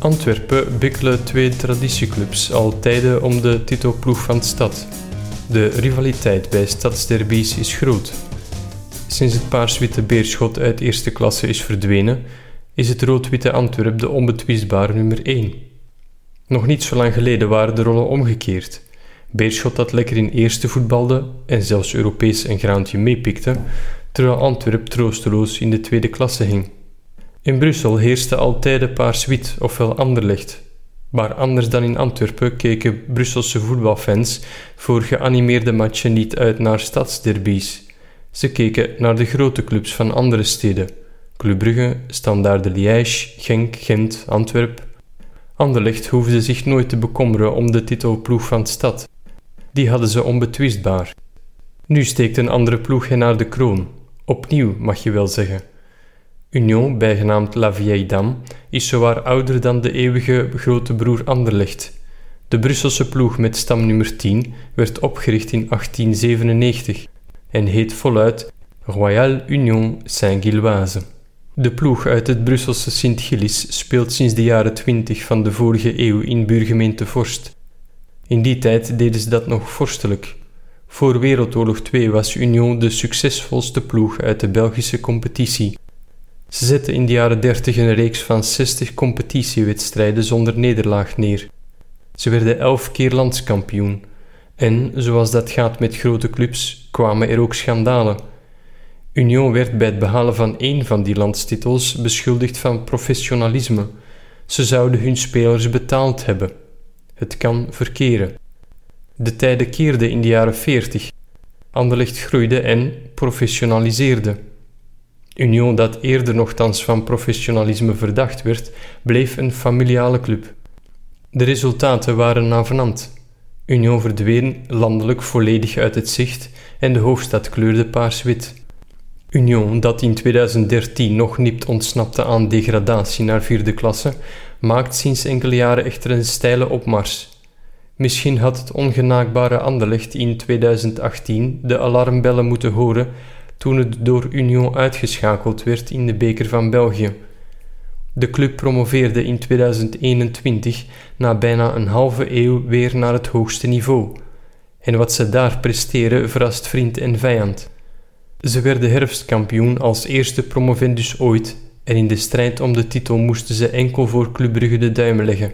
Antwerpen bikkelen twee traditieclubs al tijden om de titelploeg van de stad. De rivaliteit bij stadsderbies is groot. Sinds het paars-witte Beerschot uit eerste klasse is verdwenen, is het rood-witte Antwerp de onbetwistbare nummer 1. Nog niet zo lang geleden waren de rollen omgekeerd. Beerschot dat lekker in eerste voetbalde en zelfs Europees een graantje meepikte, terwijl Antwerp troosteloos in de tweede klasse hing. In Brussel heerste altijd paars-wit, ofwel anderlicht. Maar anders dan in Antwerpen keken Brusselse voetbalfans voor geanimeerde matchen niet uit naar stadsderbies. Ze keken naar de grote clubs van andere steden. Club Brugge, de Liège, Genk, Gent, Antwerp. Anderlecht hoefde zich nooit te bekommeren om de titelploeg van de stad. Die hadden ze onbetwistbaar. Nu steekt een andere ploeg hen naar de kroon. Opnieuw, mag je wel zeggen. Union, bijgenaamd La Vieille Dame, is zowaar ouder dan de eeuwige grote broer Anderlecht. De Brusselse ploeg met stamnummer 10 werd opgericht in 1897 en heet voluit Royal Union Saint-Gilloise. De ploeg uit het Brusselse Sint-Gillis speelt sinds de jaren 20 van de vorige eeuw in buurgemeente Vorst. In die tijd deden ze dat nog vorstelijk. Voor Wereldoorlog II was Union de succesvolste ploeg uit de Belgische competitie. Ze zetten in de jaren 30 een reeks van 60 competitiewedstrijden zonder nederlaag neer. Ze werden elf keer landskampioen. En, zoals dat gaat met grote clubs, kwamen er ook schandalen. Union werd bij het behalen van één van die landstitels beschuldigd van professionalisme. Ze zouden hun spelers betaald hebben. Het kan verkeren. De tijden keerden in de jaren 40. Anderlecht groeide en professionaliseerde. Union, dat eerder nogthans van professionalisme verdacht werd, bleef een familiale club. De resultaten waren navenant. Union verdween landelijk volledig uit het zicht en de hoofdstad kleurde paars-wit. Union, dat in 2013 nog nipt ontsnapte aan degradatie naar vierde klasse, maakt sinds enkele jaren echter een steile opmars. Misschien had het ongenaakbare Anderlecht in 2018 de alarmbellen moeten horen toen het door Union uitgeschakeld werd in de beker van België. De club promoveerde in 2021 na bijna een halve eeuw weer naar het hoogste niveau. En wat ze daar presteren verrast vriend en vijand. Ze werden herfstkampioen als eerste promovendus ooit en in de strijd om de titel moesten ze enkel voor Club Brugge de duimen leggen.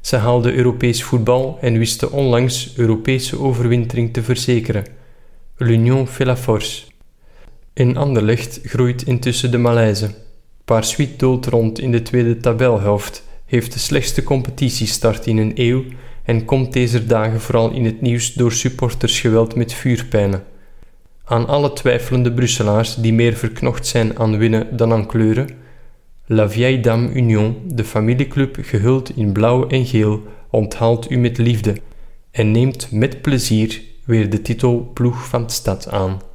Ze haalden Europees voetbal en wisten onlangs Europese overwintering te verzekeren. L'Union fait la force. In Anderlecht groeit intussen de Malaise. Paarswiet doelt rond in de tweede tabelhelft, heeft de slechtste competitiestart in een eeuw en komt deze dagen vooral in het nieuws door supportersgeweld met vuurpijnen. Aan alle twijfelende Brusselaars die meer verknocht zijn aan winnen dan aan kleuren, La Vieille Dame Union, de familieclub gehuld in blauw en geel, onthaalt u met liefde en neemt met plezier weer de titel ploeg van de stad aan.